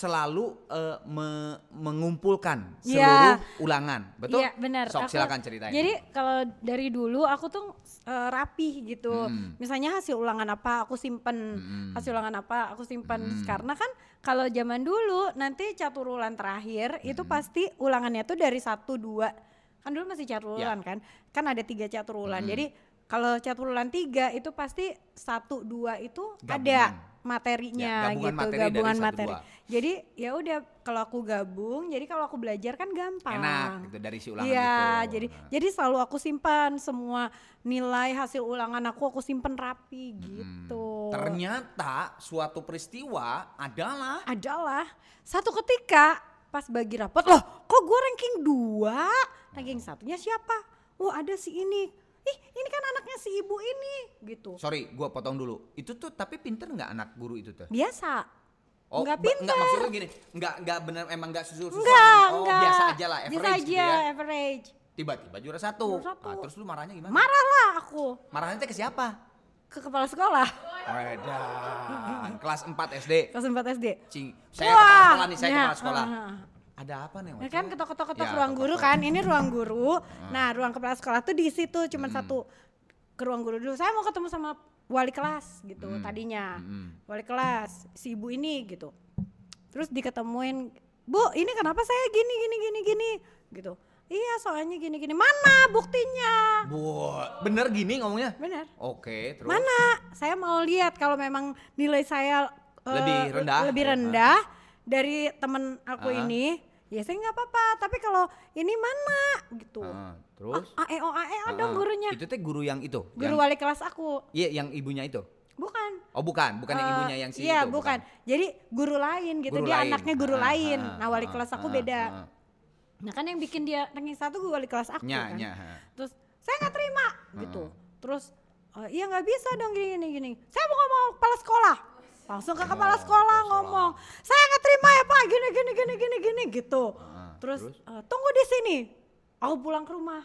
selalu eh, me- mengumpulkan Iya. seluruh ulangan, betul? Iya benar. Sok Aku- silakan ceritain. Jadi kalau dari dulu aku tuh eh, rapih gitu. Hmm. Misalnya hasil ulangan apa aku simpen, Mm-mm. hasil ulangan apa aku simpen. Hmm. Karena kan kalau zaman dulu nanti catur ulang terakhir itu Hmm. pasti ulangannya tuh dari satu dua. Kan dulu masih catur Ya. ulang kan. Kan ada tiga catur ulang. Hmm. Jadi kalau catur ulang tiga itu pasti satu dua itu Gabungan. ada materinya Ya, gabungan gitu, materi dari gabungan satu materi. dua. Jadi ya udah kalau aku gabung, jadi kalau aku belajar kan gampang. Enak gitu dari si ulangan Iya, itu. jadi Nah. jadi selalu aku simpan semua nilai hasil ulangan aku aku simpen rapi Hmm. gitu. Ternyata suatu peristiwa adalah adalah satu ketika pas bagi rapot loh, kok gue ranking dua, ranking satunya siapa? Oh ada si ini. Ih ini kan anaknya si ibu ini gitu. sorry, gua potong dulu. Itu tuh tapi pinter nggak anak guru itu tuh? Biasa. Oh, Nggak pinter. Enggak maksudnya gini, enggak enggak bener emang enggak susul susul. Enggak, oh, enggak. biasa aja lah, average Biasa gitu aja, ya. average. Tiba-tiba juara satu. Juara satu. Ah, terus lu marahnya gimana? Marah lah aku Marahnya ke siapa? ke kepala sekolah Wedan, kelas 4 SD. kelas 4 SD. Cing, saya kepala sekolah nih, saya ya, kepala sekolah. ah, ah. Ada apa nih? Ya kan ketok-ketok-ketok Ya, ruang guru ketok-ketok. kan, ini ruang guru. Nah, ruang kepala sekolah tuh di situ cuma Hmm. satu ke ruang guru dulu. Saya mau ketemu sama wali kelas gitu Hmm. tadinya. Mm-mm. Wali kelas si ibu ini gitu. Terus diketemuin, "Bu, ini kenapa saya gini gini gini gini?" gitu. Iya, soalnya gini gini. Mana buktinya? Bu, bener gini ngomongnya? Bener. Oke, terus. Mana? Saya mau lihat kalau memang nilai saya Lebih rendah? lebih Ya, rendah dari temen aku Ah. ini, ya saya nggak apa-apa. Tapi kalau ini mana gitu? Ah, terus? A E O A E Ah, dong gurunya. Itu teh guru yang itu. Guru yang, wali kelas aku. Iya, yang ibunya itu. Bukan. Oh, bukan, bukan yang Eh, ibunya yang si Iya, itu. bukan. Jadi guru lain gitu. Guru dia lain. anaknya guru Ah, lain. ah, nah, wali ah, kelas aku ah, beda. ah. Nah, kan yang bikin dia ranking satu gue wali kelas aku Nya, kan. nya. Terus saya nggak terima gitu. Terus "Eh, iya nggak bisa dong gini gini gini. Saya mau ngomong ke kepala sekolah. Langsung ke kepala Oh, sekolah kepala ngomong. Saya nggak terima ya pak gini gini gini gini gini gitu. Ah, terus terus? "Eh, tunggu di sini. Aku pulang ke rumah.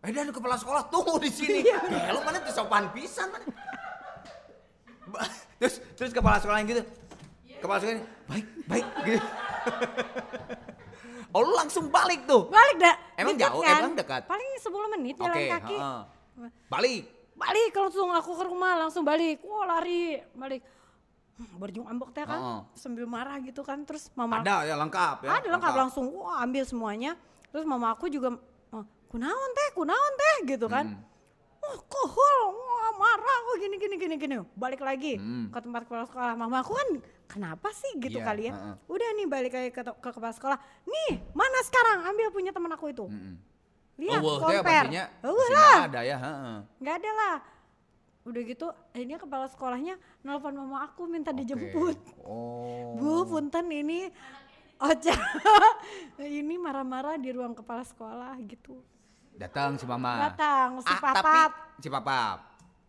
Eh dan kepala sekolah tunggu di sini. Iya. Kayak lu mana tuh sopan pisan mana. Terus terus kepala sekolah yang gitu. Kepala sekolah ini, baik, baik gitu. oh lu langsung balik tuh. Balik dah. Emang Dekat jauh? kan? Emang dekat? Paling 10 menit jalan kaki. heeh. Balik. Balik langsung aku ke rumah langsung balik. Wah lari balik. Hmm, Berjung ambek teh kan. Heeh. Sambil marah gitu kan. Terus mama Ada ya lengkap ya. ada lengkap langsung wah ambil semuanya terus mama aku juga oh, kunaon teh kunaon teh gitu kan Hmm. wah kohol wah marah kok gini gini gini gini balik lagi Hmm. ke tempat kepala sekolah mama aku kan kenapa sih gitu Iya, kali ya heeh. udah nih balik lagi ke, ke kepala sekolah nih mana sekarang ambil punya teman aku itu Mm-mm. lihat oh, wah, teh compare pasti lah ada ya. heeh. nggak ada lah udah gitu akhirnya kepala sekolahnya nelpon mama aku minta Oke. dijemput Oh. Bu, punten ini Ocha ini marah-marah di ruang kepala sekolah gitu. Datang si mama. Datang si Ah, papap. tapi si papap.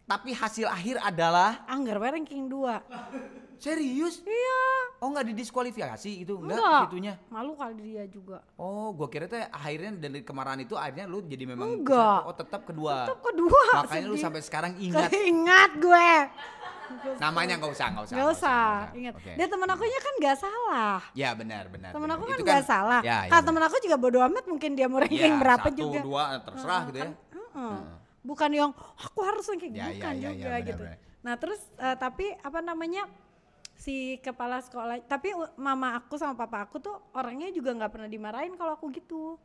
Tapi hasil akhir adalah Anggar ranking 2. Serius. Iya. Oh nggak didiskualifikasi itu enggak, Enggak. situnya. Malu kali dia juga. Oh, gua kira tuh akhirnya dari kemarahan itu akhirnya lu jadi memang Enggak. satu. Oh, tetap kedua. Tetap kedua. Makanya lu sedih. sampai sekarang ingat Ingat gue. namanya nggak usah, nggak usah. Gak usah, ingat. Oke. Dia temen aku nya kan gak salah. Ya benar, benar. Temen benar. aku kan Itu gak salah. Ya, ya, Kalau benar. temen aku juga bodo amat mungkin dia mau ranking Ya, berapa satu, juga. dua terserah Heeh, gitu ya. kan, heeh. Bukan yang aku harus ranking Ya, ya, bukan ya, ya, juga benar, gitu. benar. Nah terus eh, tapi apa namanya si kepala sekolah tapi mama aku sama papa aku tuh orangnya juga nggak pernah dimarahin kalau aku gitu.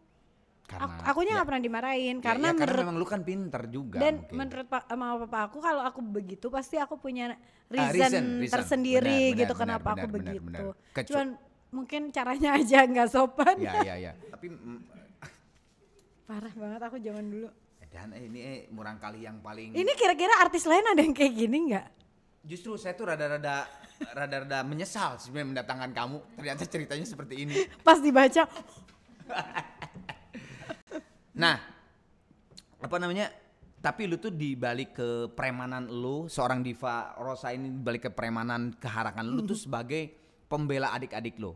Karena Aku, akunya ya, nggak pernah dimarahin ya, karena ya, karena menurut memang lu kan pinter juga. dan mungkin. menurut pa, mama papa aku kalau aku begitu pasti aku punya Ah, reason, reason, reason. tersendiri Benar, gitu benar, kenapa benar, aku benar, begitu. benar. Kecu- Cuman mungkin caranya aja nggak sopan. Ya, ya, ya. Tapi mm, Parah banget aku zaman dulu. dan eh, ini eh, murang kali yang paling Ini kira-kira artis lain ada yang kayak gini nggak? Justru saya tuh rada-rada rada-rada menyesal sebenarnya mendatangkan kamu. Ternyata ceritanya seperti ini. Pas dibaca, Nah, apa namanya? Tapi lu tuh dibalik ke premanan lu, seorang diva Rosa ini dibalik ke premanan keharakan lu tuh sebagai pembela adik-adik lu.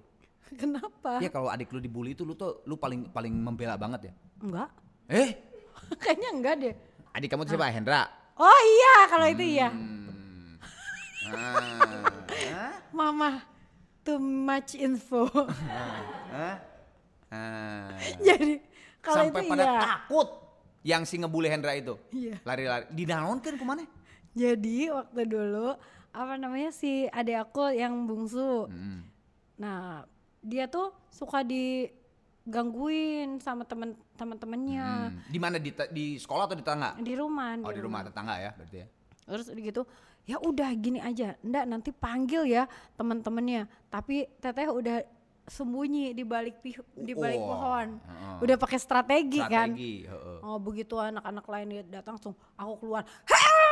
kenapa? Ya kalau adik lu dibully itu lu tuh lu paling paling membela banget ya. Enggak. Eh, Kayaknya enggak deh. adik kamu tuh siapa? Hendra. Oh iya, kalau itu iya. Ah. Mama. too much info. Hah? Ah. Jadi kalau Sampai itu pada iya. takut yang si ngebully Hendra itu. Iya. Lari-lari. Di kan ke mana? Jadi waktu dulu apa namanya si adik aku yang bungsu. Hmm. Nah, dia tuh suka digangguin sama temen teman-temannya Hmm. Di mana di, di sekolah atau di tetangga? di rumah. Oh di rumah tetangga ya berarti ya. Terus gitu, ya udah gini aja, ndak nanti panggil ya teman-temannya. Tapi teteh udah sembunyi di balik di balik Wah, pohon. Udah pakai strategi, kan. Strategi. heeh. Oh begitu anak-anak lain lihat datang langsung aku keluar. Hah!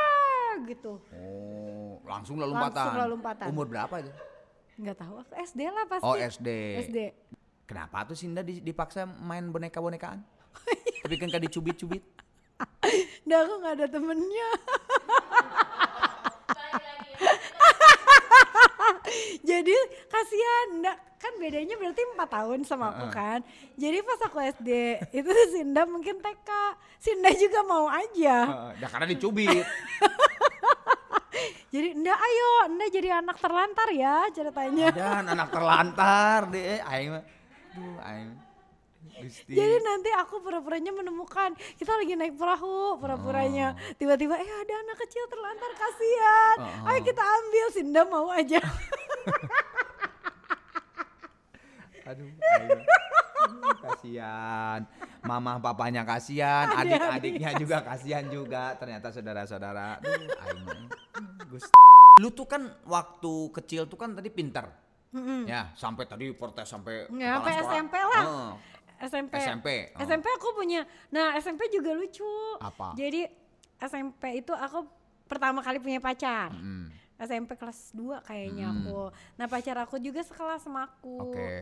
gitu. Oh, langsung lalu lompatan. Langsung lompatan. Umur berapa itu? Nggak tahu aku SD lah pasti. Oh, SD. SD. Kenapa tuh Sinda di- dipaksa main boneka-bonekaan? Tapi kan kan dicubit-cubit. Nggak aku nggak ada temennya. Jadi kasihan, nggak kan bedanya berarti empat tahun sama aku kan. Jadi pas aku SD itu Sinda mungkin TK, Sinda juga mau aja. Dah karena dicubit. Jadi ndak ayo, ndak jadi anak terlantar ya ceritanya. Dan anak terlantar deh. Aing mah. Duh, aing. Gusti. Jadi nanti aku pura-puranya menemukan kita lagi naik perahu, pura-puranya tiba-tiba eh ada anak kecil terlantar kasihan. Oh. Ayo kita ambil, Sinda mau aja. Aduh, aing. kasihan. Mama papanya kasihan, adik-adiknya juga kasihan juga. Ternyata saudara-saudara. Aduh. Lu tuh kan waktu kecil tuh kan tadi pinter. Ya, sampai tadi protes sampai Ya, sampai sekolah. SMP lah. Heeh. SMP. SMP, oh. SMP aku punya. Nah, SMP juga lucu. Apa? Jadi SMP itu aku pertama kali punya pacar. Mm, SMP kelas 2 kayaknya aku. Nah, pacar aku juga sekelas sama aku. Oke.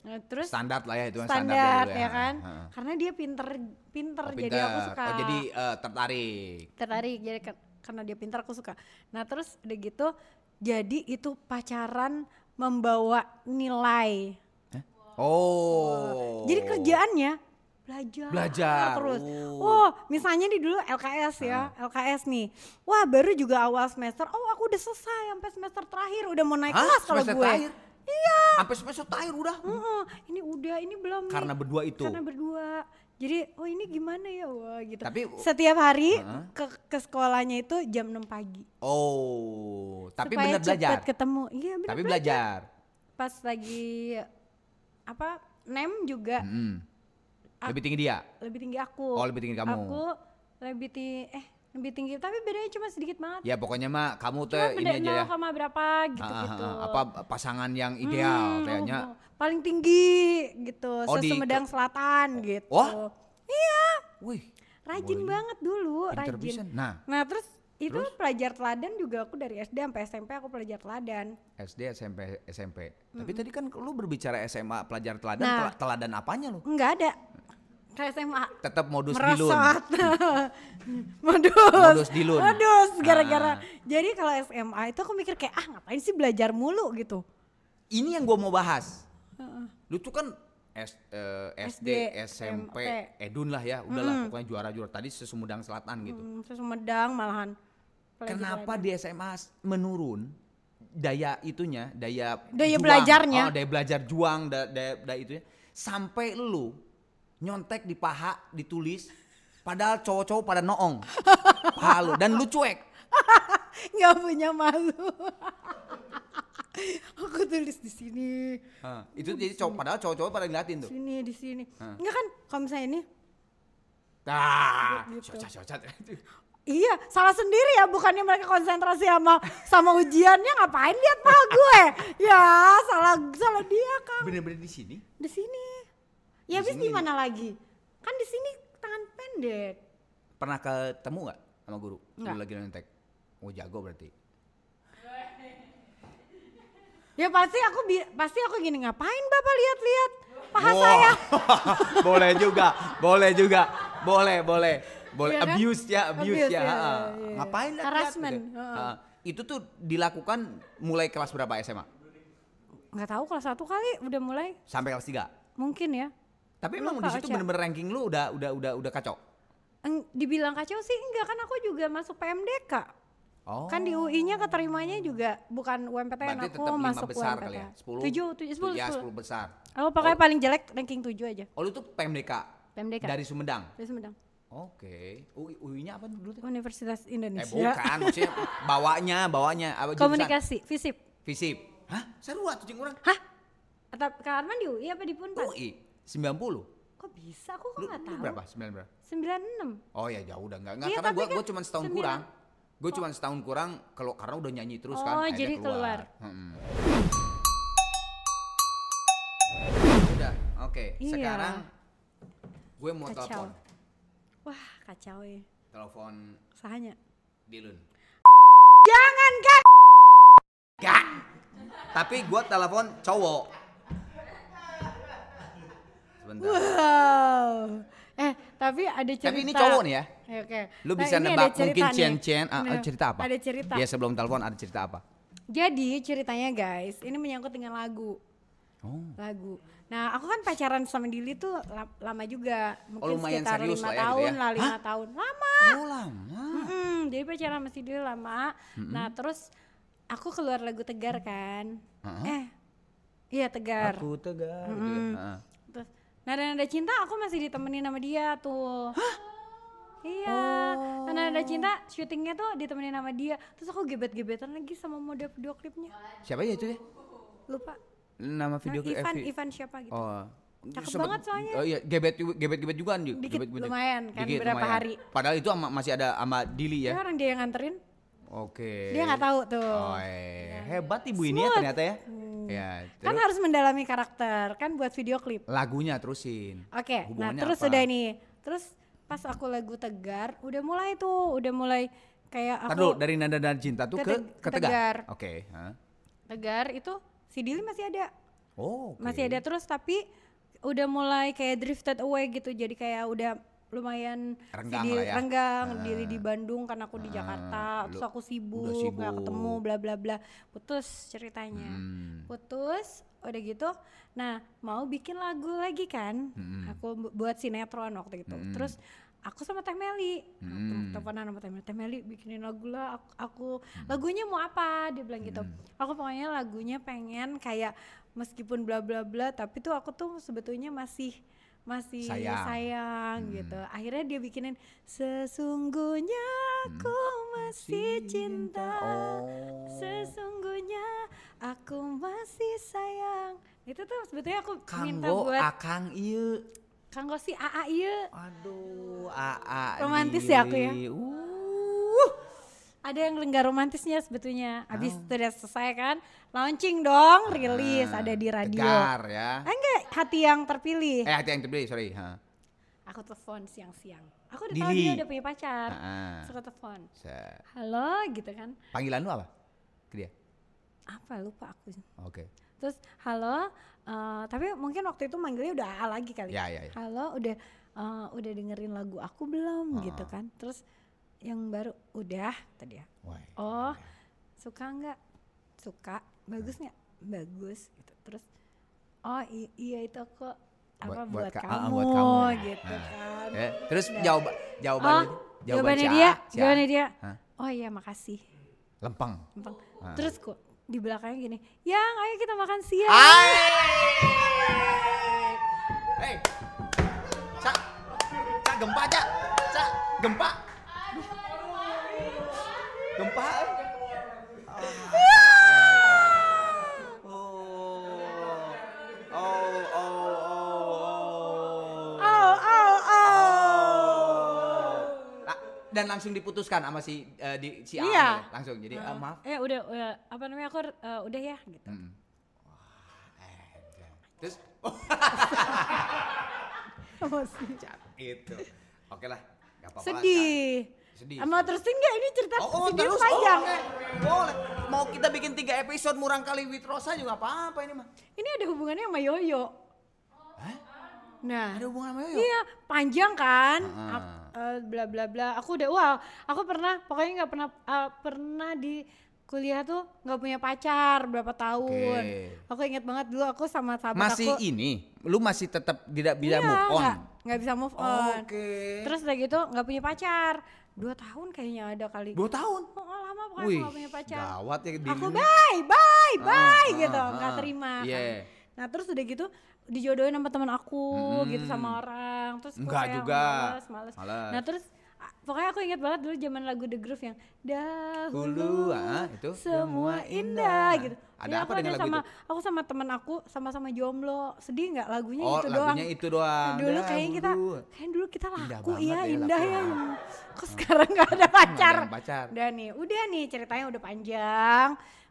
Nah, terus Standar lah ya itu kan standar dulu ya kan. Heeh. Karena dia pinter pinter Oh, jadi aku pinter. suka. Oh, jadi eh, tertarik. tertarik jadi ke- karena dia pintar aku suka. Nah, terus udah gitu jadi itu pacaran membawa nilai. Oh. Jadi kerjaannya belajar Belajar, terus. oh. Oh, misalnya di dulu LKS ya, LKS nih. Wah, baru juga awal semester. Oh, aku udah selesai sampai semester terakhir, udah mau naik Hah? kelas kalau gue. terakhir? Iya. Sampai semester terakhir udah. Heeh, ini udah, ini belum nih. Karena berdua itu. Karena berdua. Jadi, oh ini gimana ya, wah gitu. Tapi- setiap hari Heeh. ke ke sekolahnya itu jam 6 pagi. Oh, tapi Supaya benar belajar. cepet ketemu. Iya, benar. Tapi belajar. Pas lagi apa? Nem juga Mm-mm. Lebih tinggi dia. lebih tinggi aku. Oh, lebih tinggi kamu. Aku lebih tinggi eh lebih tinggi tapi bedanya cuma sedikit banget. Ya pokoknya mah kamu tuh Cuma ini beda aja ya. 0, koma berapa Ah, gitu-gitu. ah, ah, apa pasangan yang ideal Hmm, kayaknya. oh, paling tinggi gitu, Oh, di- sesumedang selatan gitu. Wah. Iya, Wih, rajin banget dulu, rajin. Nah, Nah, terus itu pelajar teladan juga aku dari SD sampai SMP aku pelajar teladan. SD, SMP, SMP. Tapi tadi kan lu berbicara SMA pelajar teladan, Nah. tela- teladan apanya lu? Enggak ada. Ke SMA Tetap modus dilun. Modus. Modus dilun. Modus gara-gara. Ah. Jadi kalau SMA itu aku mikir kayak ah ngapain sih belajar mulu gitu. Ini yang gua mau bahas. Lu tuh kan S- eh, SD, SD, SMP, SMP. Edun lah ya, udahlah pokoknya juara-juara tadi sesumedang selatan gitu. Hmm, terus Sumedang malahan. Pelajar Kenapa di SMA menurun daya itunya, daya Daya juang, belajarnya. oh, daya belajar juang, da- daya, daya itunya sampai lu nyontek di paha ditulis padahal cowok-cowok pada noong paha lu dan lu cuek. nggak punya malu. aku tulis di sini, itu jadi cowok padahal cowok-cowok pada ngeliatin tuh. sini di sini. Enggak kan kalau misalnya ini Ah, Gitu. Iya, salah sendiri ya, bukannya mereka konsentrasi sama sama ujiannya ngapain lihat paha gue? Ya, salah salah dia, Kang. Bener-bener di sini. Di sini. Ya habis di mana lagi? Kan di sini tangan pendek. Pernah ketemu nggak sama guru? Nggak. Guru lagi nyontek. Oh jago berarti. Ya pasti aku bi- pasti aku gini ngapain Bapak lihat-lihat paha Wah. saya? boleh juga, boleh juga, boleh, boleh, boleh. Iya kan? Abuse ya, abuse, Abuse ya. ya, iya. Ngapain lihat Harassment, Gitu. Itu tuh dilakukan mulai kelas berapa SMA? Nggak tahu kelas satu kali udah mulai Sampai kelas 3. mungkin ya. Tapi emang di situ bener-bener ranking lu udah udah udah udah kacau. Dibilang kacau sih enggak kan aku juga masuk PMDK. Oh. Kan di UI-nya keterimanya juga bukan UMPTN Berarti aku tetap lima masuk besar UMPTN. kali ya? 10? Tujuh, tujuh, sepuluh, ya, sepuluh. 10 besar. Aku pokoknya paling jelek ranking tujuh aja. Oh lu tuh PMDK? PMDK. Dari Sumedang? Dari Sumedang. Oke. UI, UI-nya apa dulu tuh? Universitas Eh Indonesia. bukan, maksudnya bawanya, bawanya. Apa? Komunikasi, FISIP. Visip. Hah? Seru tuh cing orang. Hah? Atau Kak Arman di UI apa di Punpas? UI 90. Kok bisa? Aku kok Lu, nggak lu tahu. berapa? 9 berapa? 96. Oh ya jauh udah enggak enggak Iya, karena gua kan gua cuma setahun sembilan. kurang. Gue cuma setahun kurang kalau karena udah nyanyi terus kan. Oh, jadi keluar. Mm-mm. Udah, oke. Iya. Sekarang gue mau Kacau. telepon. Wah, kacau ya. Telepon Sahanya. Dilun. Jangan kan? Gak. Tapi gue telepon cowok. Sebentar. Wow. Eh, tapi ada cerita. Tapi ini cowok nih ya. Oke, Oke. Lu Nah, bisa ada nebak mungkin nih. cien-cien ah, Nah, ah, cerita apa? Ada cerita. Ya sebelum telepon ada cerita apa? Jadi ceritanya guys, ini menyangkut dengan lagu. Oh. Lagu. Nah, aku kan pacaran sama Dili tuh la- lama juga. Mungkin lumayan sekitar serius lima lah ya gitu tahun ya. lah, lima Hah? tahun. Lama. Oh lama. Mm-mm, jadi pacaran sama si Dili lama. Nah, terus aku keluar lagu Tegar kan. Heeh. Eh, iya Tegar. Aku tegar. gitu ya. Mm-mm. Heeh. Terus nada-nada cinta aku masih ditemenin sama dia tuh. Iya, Oh. nada-nada cinta syutingnya tuh ditemenin sama dia. Terus aku gebet-gebetan lagi sama model video klipnya. Siapa ya itu deh? Lupa. Nama video Nah, Ivan, eh, vi- Ivan siapa gitu. Oh. Cakep Sempet- banget soalnya. Oh iya, gebet gebet gebet juga kan? Dikit, Gebet- gebet. lumayan kan, Dikit, berapa lumayan. hari. Padahal itu ama- masih ada sama Dili Ya ya. orang dia yang nganterin, Oke. dia nggak tahu tuh. Oh, eh. hebat ibu ini ya ternyata ya. Ya, Kan harus mendalami karakter kan buat video klip. lagunya terusin. Oke, nah Hubungannya terus apa? udah nih. Terus pas aku lagu Tegar, udah mulai tuh, udah mulai kayak aku dulu dari nada dan cinta tuh ke ke, ke Tegar. Tegar. Oke. hah. Tegar itu si Dili masih ada. Oh, oke. Masih ada terus tapi udah mulai kayak drifted away gitu. Jadi kayak udah lumayan Renggang si Dili ya. renggang, Dili di Bandung karena aku di Ah, Jakarta, terus aku sibuk, sibuk. ketemu bla bla bla. Putus ceritanya. Hmm. Putus, udah gitu. Nah, mau bikin lagu lagi kan? Mm-mm. Aku bu- buat sinetron waktu itu. Mm-mm. Terus aku sama Teh Meli, Mm. teleponan sama Teh Meli, Teh Meli bikinin lagu lah. Aku, aku lagunya mau apa? Dia bilang gitu. Aku pokoknya lagunya pengen kayak meskipun bla bla bla, tapi tuh aku tuh sebetulnya masih masih Sayang. sayang, gitu. Akhirnya dia bikinin sesungguhnya aku masih cinta. Oh. Sesungguhnya aku masih sayang. Itu tuh sebetulnya aku minta Kanggo buat akang ieu. Kanggo si AA ieu. Aduh, AA. Romantis ya aku ya? Uh. Ada yang enggak romantisnya sebetulnya. Habis itu udah selesai kan, launching dong, rilis Ah, ada di radio. Tegar ya. Ah, enggak, hati yang terpilih. Eh, hati yang terpilih, sorry. Ha. Aku telepon siang-siang. Aku udah tahu dia udah punya pacar. Ah. Aku telepon. Halo gitu kan. Panggilan lu apa? Ke dia. Apa lupa aku. Oke. Terus halo, eh, tapi mungkin waktu itu manggilnya udah A lagi kali. Ya, ya, ya. Halo, udah eh, udah dengerin lagu aku belum Ah. gitu kan. Terus yang baru udah tadi ya. Wah. Oh, suka nggak? Suka. Bagus nggak? Bagus gitu. Terus oh iya itu kok apa Buat- buat buat, ka- ah, kamu, buat kamu. gitu Nah. kan. Eh, terus Udah. jawab Oh, jawaban jawabannya si A, dia, jawabannya dia. Hah? Oh iya makasih. Lempeng. Gampang. Ah. Terus kok di belakangnya gini, yang ayo kita makan siang. Hai. Hei. Cak. Cak gempa, Cak. Cak, gempa. Gempa. Dan langsung diputuskan sama si eh, di si A Iya. ya? langsung. Jadi eh, maaf. Eh udah, udah apa namanya aku eh, udah ya gitu. Mm. Wah, eh, Terus itu. Oke lah, gak apa-apa. Sedih. Sedih. Mau terusin nggak ini cerita Oh, oh terus panjang? oke. Boleh. Mau kita bikin tiga episode murang kali with Rosa juga apa-apa ini mah. Ini ada hubungannya sama Yoyo. Hah? Nah, Ada hubungan sama Yoyo? Iya, panjang kan? Ap- eh, bla bla bla. Aku udah wow, aku pernah pokoknya nggak pernah eh, pernah di kuliah tuh nggak punya pacar berapa tahun. Oke. Aku inget banget dulu aku sama sahabat Masih aku. ini, lu masih tetap tidak bisa Iya, move on. nggak- bisa move on. Oke. Terus udah gitu nggak punya pacar. Dua tahun kayaknya ada kali. dua tahun. Oh, oh, lama pokoknya Wih, gak punya pacar. gawat ya Aku bye, bye, bye ah, gitu, nggak ah. terima. kan. Iya. Nah terus udah gitu dijodohin sama teman aku gitu Hmm. sama orang. Terus Enggak kayak juga. Males, males. Males. Nah terus pokoknya aku ingat banget dulu zaman lagu The Groove yang dahulu ah, itu semua indah indah. gitu. Ada Ya, apa aku dengan lagu sama, itu? Aku sama temen aku sama-sama jomblo. Sedih nggak lagunya Oh, gitu doang. lagunya itu doang. Dulu kayaknya kita kayak dulu kita Indah laku banget ya, ya, indah laku. ya. Kok sekarang nggak ada pacar? ada pacar. Udah nih, udah nih ceritanya udah panjang.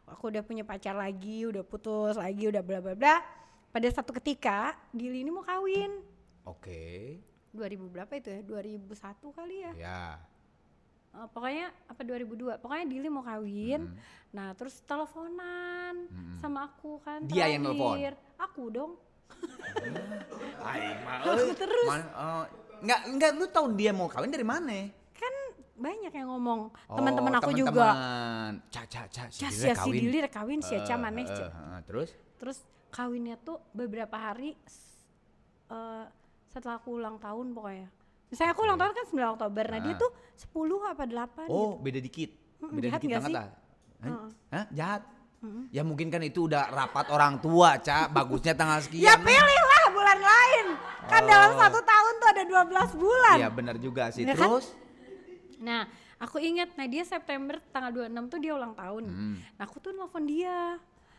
Aku udah punya pacar lagi, udah putus lagi, udah bla bla bla. Pada satu ketika Dili ini mau kawin. Oke. 2000 berapa itu ya? 2001 kali ya. Ya. Eh, pokoknya apa 2002. Pokoknya Dili mau kawin. Hmm. Nah, terus teleponan sama aku kan. Dia yang nelpon? terakhir. Aku dong. Aing mah. Aku euy. terus. Ma- oh, enggak enggak lu tahu dia mau kawin dari mana? Kan banyak yang ngomong. Oh, Teman-teman aku juga. teman-teman. Ca ca ca si Dile ya si Dili kawin si Eca Eh, eh, eh, terus? Terus kawinnya tuh beberapa hari eh, setelah aku ulang tahun pokoknya. Misalnya aku ulang tahun kan 9 Oktober, nah dia Ah. tuh 10 apa 8 Oh, gitu. beda dikit. Beda jahat dikit banget sih? lah. Hah? Heeh. Hah? Jahat? Ya mungkin kan itu udah rapat orang tua, Ca. Bagusnya tanggal sekian. Ya pilihlah bulan lain. Kan dalam Oh. satu tahun tuh ada 12 bulan. Iya, benar juga sih. Ya kan? Terus? Nah, aku ingat, nah dia September tanggal 26 tuh dia ulang tahun. Hmm. Nah, aku tuh nelfon dia.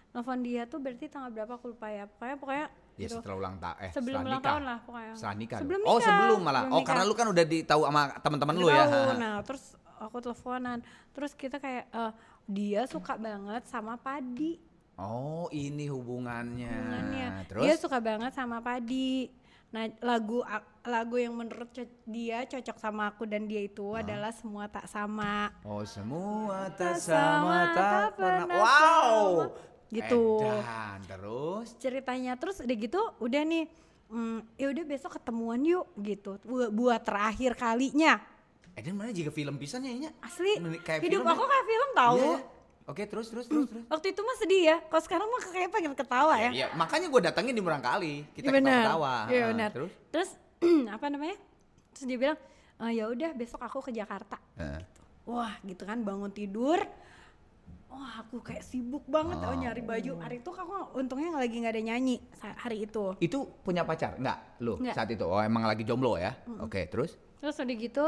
Nelfon dia tuh berarti tanggal berapa aku lupa ya. Pokoknya pokoknya Ya gitu. setelah ulang tahun eh sebelum setelah ulang nikah. tahun lah pokoknya. Setelah nikah. Sebelum Oh, nikah, sebelum malah. sebelum oh, karena lu kan udah ditahu sama teman-teman lu ya. Nah, terus aku teleponan. Terus kita kayak eh, dia suka banget sama padi. Oh, ini hubungannya. hubungannya. Terus? Dia suka banget sama padi. Nah, lagu lagu yang menurut dia cocok sama aku dan dia itu adalah semua tak sama. Oh, semua Tak tak sama, sama tak tak pernah. pernah Wow. Gitu. Edan, terus? Ceritanya terus udah gitu, udah nih mm, ya udah besok ketemuan yuk gitu. Bu- Buat terakhir kalinya. Edan mana juga film pisannya ini? Asli, kayak hidup film aku ya? kayak film tahu. Iya, iya. Oke, terus terus terus terus. Waktu itu mah sedih ya. Kalau sekarang mah kayak pengen ketawa ya. Iya, makanya gue datangin di murang kali. Kita Iya benar. ketawa-ketawa. Iya benar. Terus? Terus apa namanya? Terus dia bilang, "Eh, ya udah besok aku ke Jakarta. Eh. Wah, gitu kan bangun tidur. Wah, aku kayak sibuk banget oh. nyari baju. Hari itu aku untungnya lagi nggak ada nyanyi hari itu. Itu punya pacar? Enggak, lu Nggak. saat itu. Oh, emang lagi jomblo ya? Oke, terus? Terus udah gitu,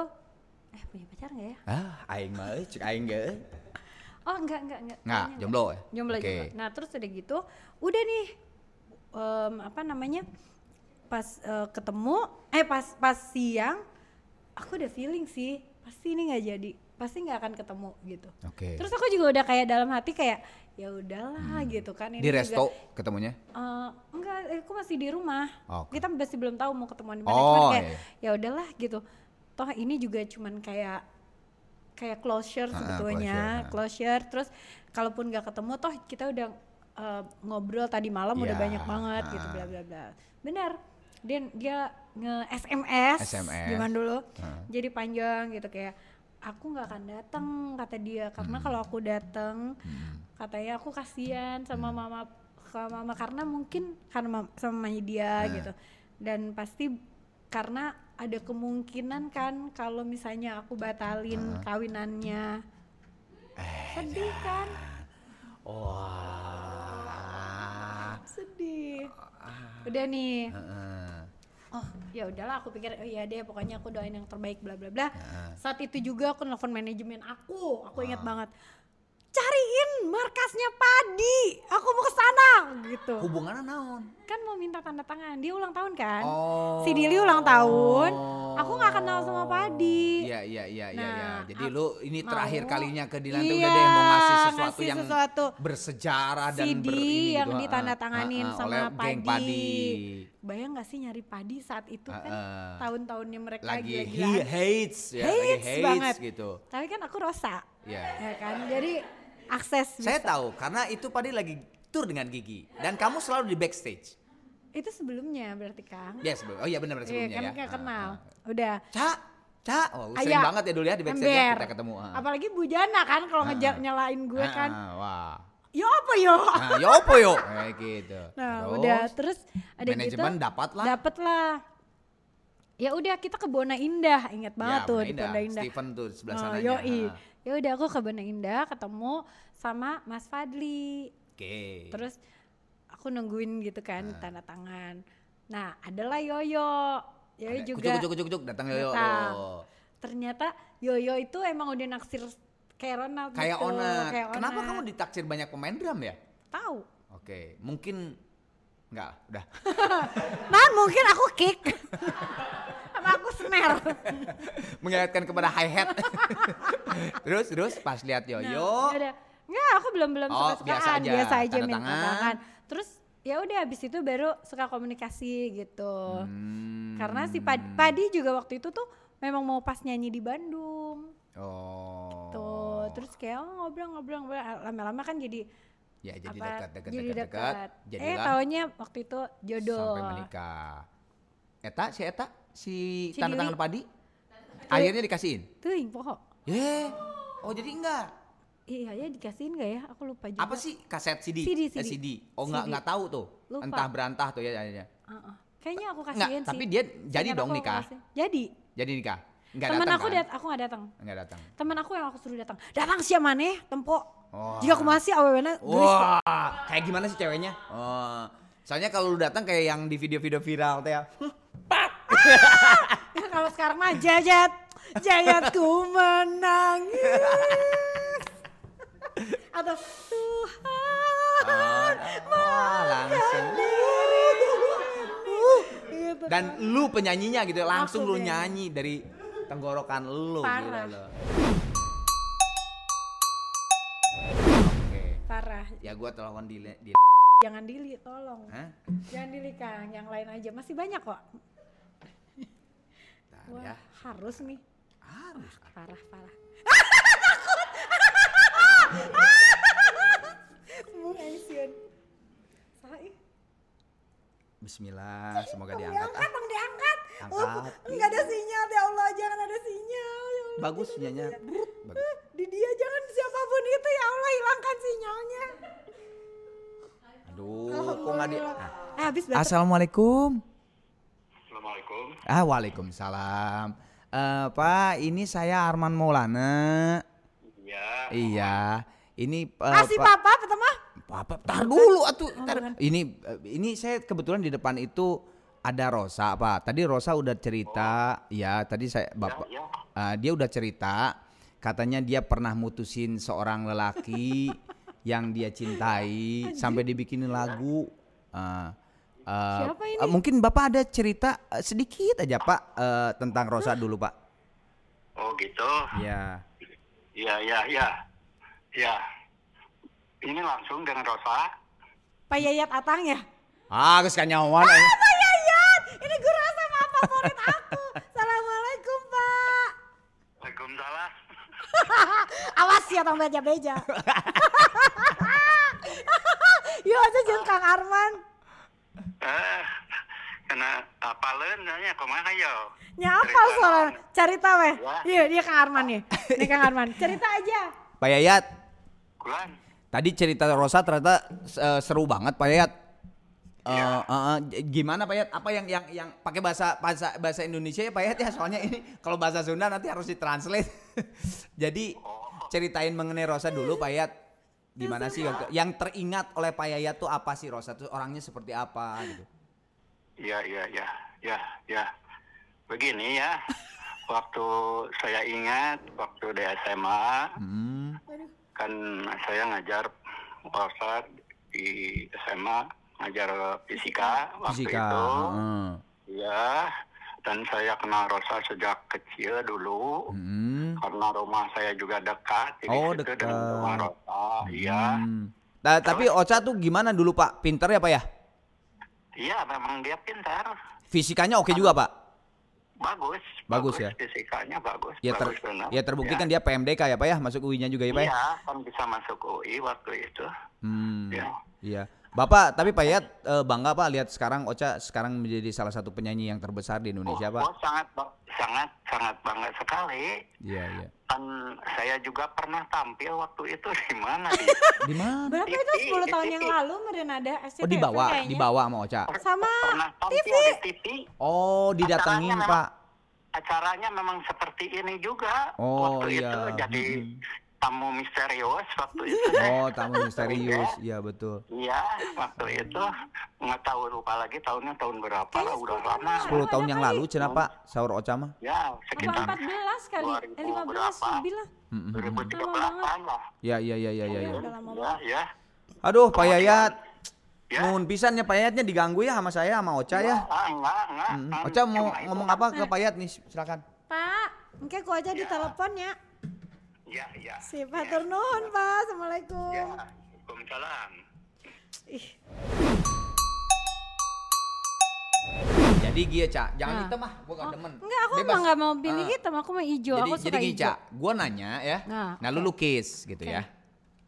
eh punya pacar nggak ya? Ah, aing mah euy, cek aing ge. Oh enggak enggak enggak. Enggak, jomblo ya? Jomblo Oke. jomblo. Nah terus udah gitu, udah nih em, apa namanya pas eh, ketemu, eh pas pas siang, aku udah feeling sih pasti ini nggak jadi, pasti nggak akan ketemu gitu. Oke. Terus aku juga udah kayak dalam hati kayak ya udahlah gitu kan. Ini Hmm. Di juga, resto ketemunya? eh, enggak, aku masih di rumah. Oke. Kita masih belum tahu mau ketemuan di mana. Oh, cuman kayak iya. ya udahlah gitu. Toh ini juga cuman kayak kayak closure Ah, sebetulnya, closure. Terus kalaupun nggak ketemu toh kita udah eh, ngobrol tadi malam udah Iya, banyak banget gitu ah. bla bla bla. Benar. Dia dia nge SMS, SMS. zaman dulu. Ah. Jadi panjang gitu kayak aku nggak akan datang kata dia. Karena kalau aku datang Hmm. katanya aku kasihan sama mama sama mama. Karena mungkin karena sama dia Nah. gitu. Dan pasti karena ada kemungkinan kan kalau misalnya aku batalin kawinannya. Eh, sedih kan? Wah. sedih. Udah nih. Heeh. Oh ya udahlah aku pikir oh iya deh pokoknya aku doain yang terbaik bla bla bla. Heeh. saat itu juga aku nelfon manajemen aku. Aku ingat banget cariin markasnya padi aku mau ke sana gitu Hubungannya naon? kan mau minta tanda tangan dia ulang tahun kan Oh. si Dili ulang tahun aku nggak kenal sama Padi Iya iya iya iya Nah, iya. Jadi aku lu ini terakhir mau- kalinya ke Dilan tuh Iya, udah deh mau ngasih sesuatu ngasih yang sesuatu. bersejarah dan CD ber ini yang gitu, ha, ditandatanganin ha, ha, sama oleh geng Padi. Padi. bayang gak sih nyari Padi saat itu kan Heeh. tahun-tahunnya mereka Lagi he gila-gilaan. hates ya, Hates lagi hates banget. gitu. tapi kan aku Rosa Iya. ya kan jadi akses Saya bisa. tahu karena itu Padi lagi tour dengan Gigi dan kamu selalu di backstage. itu sebelumnya berarti Kang Ya sebelum. Oh iya benar benar iya sebelumnya kan ya. nggak Ha, kenal ha. udah Cak, Cak, oh, sering Ayah, banget ya dulu ya di backstage ya ember. kita ketemu. ha. apalagi Bujana kan kalau Ha, ngejar ha. nyalain gue Ha, kan ha, Wah. yo apa yo Nah, yo apa yo? Kayak gitu. Nah, Terus, udah terus ada manajemen gitu. dapat lah. Dapat lah. Ya udah kita ke Bona Indah, ingat banget Ya, tuh Bona di Indah. Bona Indah. Steven tuh di sebelah Oh, sananya. yoi. Ha. Ya udah aku ke Banda Indah ketemu sama Mas Fadli Oke. terus aku nungguin gitu kan Nah. tanda tangan nah adalah Yoyo Yoyo Ada- juga Kucuk kucuk kucuk kucuk datang Yoyo. Datang. Oh. ternyata Yoyo itu emang udah naksir kayak Ronald Kayak gitu, Ona. kayak Kenapa kamu ditaksir banyak pemain drum ya? tahu Oke, mungkin enggak, udah. nah mungkin aku kick apa aku snare Mengingatkan kepada hi hat. terus terus pas lihat Yoyo, Nah, yaudah. Nggak, aku belum belum Oh, suka biasa aja, biasa aja tanda minta tangan. tangan. Terus ya udah habis itu baru suka komunikasi gitu. Hmm. Karena si Padi, Padi juga waktu itu tuh memang mau pas nyanyi di Bandung. Oh. Tuh, terus kayak oh, ngobrol-ngobrol ngobrol lama-lama kan jadi ya jadi apa, dekat dekat jadi dekat dekat. dekat. Eh taunya waktu itu jodoh. sampai menikah. Eta si Eta si, Si tanda tangan padi akhirnya dikasihin. Tuh, poho. Ye. Oh jadi enggak. Iya ya dikasihin gak ya? Aku lupa juga. Apa sih kaset CD? CD, Eh, CD. Oh enggak CD. enggak tahu tuh. Lupa. Entah berantah tuh ya akhirnya. Heeh. Kayaknya aku Enggak, kasihin sih. tapi dia jadi dong nikah. Jadi. Jadi nikah. Enggak Temen datang aku kan? dat aku gak datang. Enggak datang. temen aku yang aku suruh datang datang siapa maneh tempo Oh. jika aku masih awalnya Wah, kayak gimana sih ceweknya? Oh, soalnya kalau lu datang kayak yang di video-video viral teh ya. kalau sekarang mah jajat jayatku menangis atau Tuhan Oh, langsung. dirimu gitu Dan lu penyanyinya gitu, langsung Aku lu nyanyi dari tenggorokan lu Parah. lo. Ya gua telepon di, di jangan dili tolong Hah? jangan dili kang yang lain aja masih banyak kok Bentar Wah, ya. harus nih Harus. parah parah Bung Aisyun Saih Bismillah, semoga diangkat. diangkat, Ah, tong diangkat. Angkat. Oh, enggak ada sinyal, ya Allah, jangan ada sinyal. Ya Allah, bagus. Bagus. Di dia jangan siapa pun itu, ya Allah, hilangkan sinyalnya. Kok nggak di... Alhamdulillah. Ah. Eh, habis. Assalamualaikum. Assalamualaikum. Ah, waalaikumsalam. Eh, Pak, ini saya Arman Maulana. Iya. Iya. Ini eh, Kasih Pak- papa, pertama. Papa, tar dulu atuh. Oh, tar. bukan. Ini ini saya kebetulan di depan itu ada Rosa, Pak. Tadi Rosa udah cerita, ya, tadi saya Bapak Ya, eh, dia udah cerita katanya dia pernah mutusin seorang lelaki yang dia cintai sampai dibikinin lagu. Eh, eh, Siapa ini? eh, mungkin Bapak ada cerita eh, sedikit aja, Pak, eh, tentang Rosa dulu, Pak. Oh gitu. Ya. Iya, iya, iya. Ya. Ini langsung dengan Rosa. Pak Yayat Atang ya? Ah, geus kanyawan. eh. Pak Yayat, ini guru SMA favorit aku. Assalamualaikum, Pak. Waalaikumsalam. Awas ya, tong beja-beja. Yuk aja jeung Kang Arman. Eh, kena apaleun nanya kumaha yo? Nya apa soal cerita weh. Ya. Iya, dia Kang Arman nih. Ini Kang Arman. Cerita aja. Pak Yayat, Kulan. tadi cerita Rosa ternyata eh, seru banget, Pak Yayat. Eh, Iya. eh, eh, j- gimana Pak Yayat? Apa yang yang yang pakai bahasa bahasa bahasa Indonesia ya Pak Yayat ya? Soalnya ini kalau bahasa Sunda nanti harus ditranslate. Jadi Oh. ceritain mengenai Rosa dulu Pak Yayat. Gimana sih waktu- yang teringat oleh Pak Yayat tuh apa sih Rosa tuh orangnya seperti apa gitu? Iya, iya, iya. Ya, ya. Begini ya. Waktu saya ingat waktu di SMA Hmm. kan saya ngajar Rosa di SMA ngajar fisika waktu Fisika. itu. heeh. Ya, dan saya kenal Rosa sejak kecil dulu Hmm. karena rumah saya juga dekat. Jadi Oh, dekat. dengan rumah Rosa. Iya, Hmm. Nah, tapi Ocha tuh gimana dulu Pak? Pinter ya Pak ya? iya memang dia pintar, Fisikanya oke juga Pak? bagus, Bagus ya? Fisikanya bagus, Ya, ter, bagus benar. ya terbukti kan dia PMDK ya Pak ya? Masuk UI-nya juga ya Pak ya? Iya, kan bisa masuk UI waktu itu. Hmm. Ya. Iya. Bapak, tapi Pak Yat eh, bangga Pak lihat sekarang Ocha sekarang menjadi salah satu penyanyi yang terbesar di Indonesia oh, Pak. oh, sangat sangat sangat bangga sekali. Iya, iya. Kan saya juga pernah tampil waktu itu di mana di Di mana? Berapa itu TV, 10 tahun yang lalu meren ada SCTV Oh, dibawa, kayaknya. dibawa sama Ocha. Sama pernah tampil TV. di TV. Oh, didatengin Acaranya Pak. acaranya memang seperti ini juga Oh, waktu iya. itu jadi Mm-mm. Tamu misterius waktu itu deh. Oh, tamu misterius. Iya, betul. Iya, waktu itu nggak tahu lupa lagi tahunnya tahun berapa lah, Kayaknya udah 10 lama. tahun. 10 tahun yang kali. lalu kenapa sahur Ocha mah? Ya, sekitar 14 kali? Eh 2000 15 berapa? lebih lah. Mm-mm. 2013-an lah. Ya, ya, ya, ya, ya. Iya, ya. Ya, ya. Aduh, Pak Yayat. Ya. Nuhun pisannya Pak Yayatnya diganggu ya sama saya sama Ocha ya. Ah, enggak, enggak. Ocha mau ngomong apa ke Pak Yayat nih? Silakan. Pak, mungkin aku aja di telepon ya. Ya, ya. Sip, hatur nuhun, Pak. Assalamualaikum. Ya, Waalaikumsalam. Ih, Jadi Gia, Ca, jangan Nah. hitam mah, gua gak demen. enggak, aku Bebas. emang nggak mau pilih Ah. hitam, aku mau hijau. Jadi, aku suka jadi gini, hijau. Ca, gua nanya ya. Nah, Nah, lu lukis gitu Oke. ya.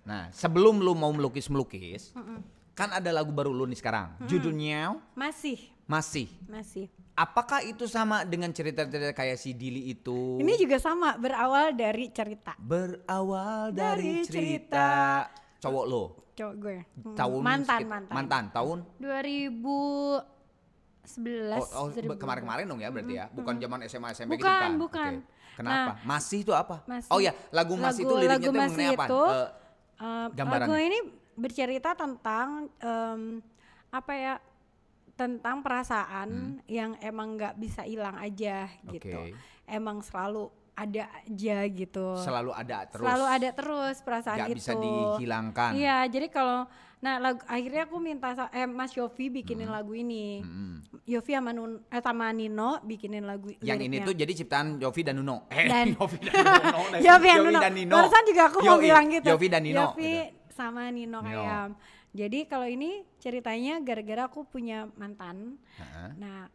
Nah, sebelum lu mau melukis-melukis, Mm-mm. kan ada lagu baru lu nih sekarang. Judulnya Masih, Masih. masih. Apakah itu sama dengan cerita-cerita kayak si Dili itu? Ini juga sama, berawal dari cerita. berawal Dari dari, cerita. cowok lo. Cowok gue. Hmm, Tahun mantan, mantan. Mantan tahun 2011. Oh, oh, 2012. kemarin-kemarin dong ya berarti ya. Bukan zaman SMA SMP gitu Bukan, kan. bukan. Oke. Kenapa? masih itu apa? Masih. Oh ya, lagu Masih itu Lagu- liriknya lagu Masih mengenai apa? itu, Eh, Eh, Gambaran. lagu ini bercerita tentang em, apa ya? Tentang perasaan yang emang nggak bisa hilang aja gitu. Hmm. Emang selalu ada aja gitu. selalu ada terus. Selalu ada terus perasaan Nggak itu. bisa dihilangkan. Iya, jadi kalau nah lagu, akhirnya aku minta eh, Mas Yofi bikinin lagu ini. Mm-mm. Yofi sama, Nun, eh, sama Nino bikinin lagu Yang ini liriknya. tuh jadi ciptaan Yofi dan Nuno. Eh, Dan- Yofi dan Nuno. Yofi dan Nuno. Barusan juga aku mau Yoi, bilang gitu. Yofi dan Nino. Yofi gitu. sama Nino, Nino. kayak. Jadi kalau ini ceritanya gara-gara aku punya mantan. Heeh. Nah,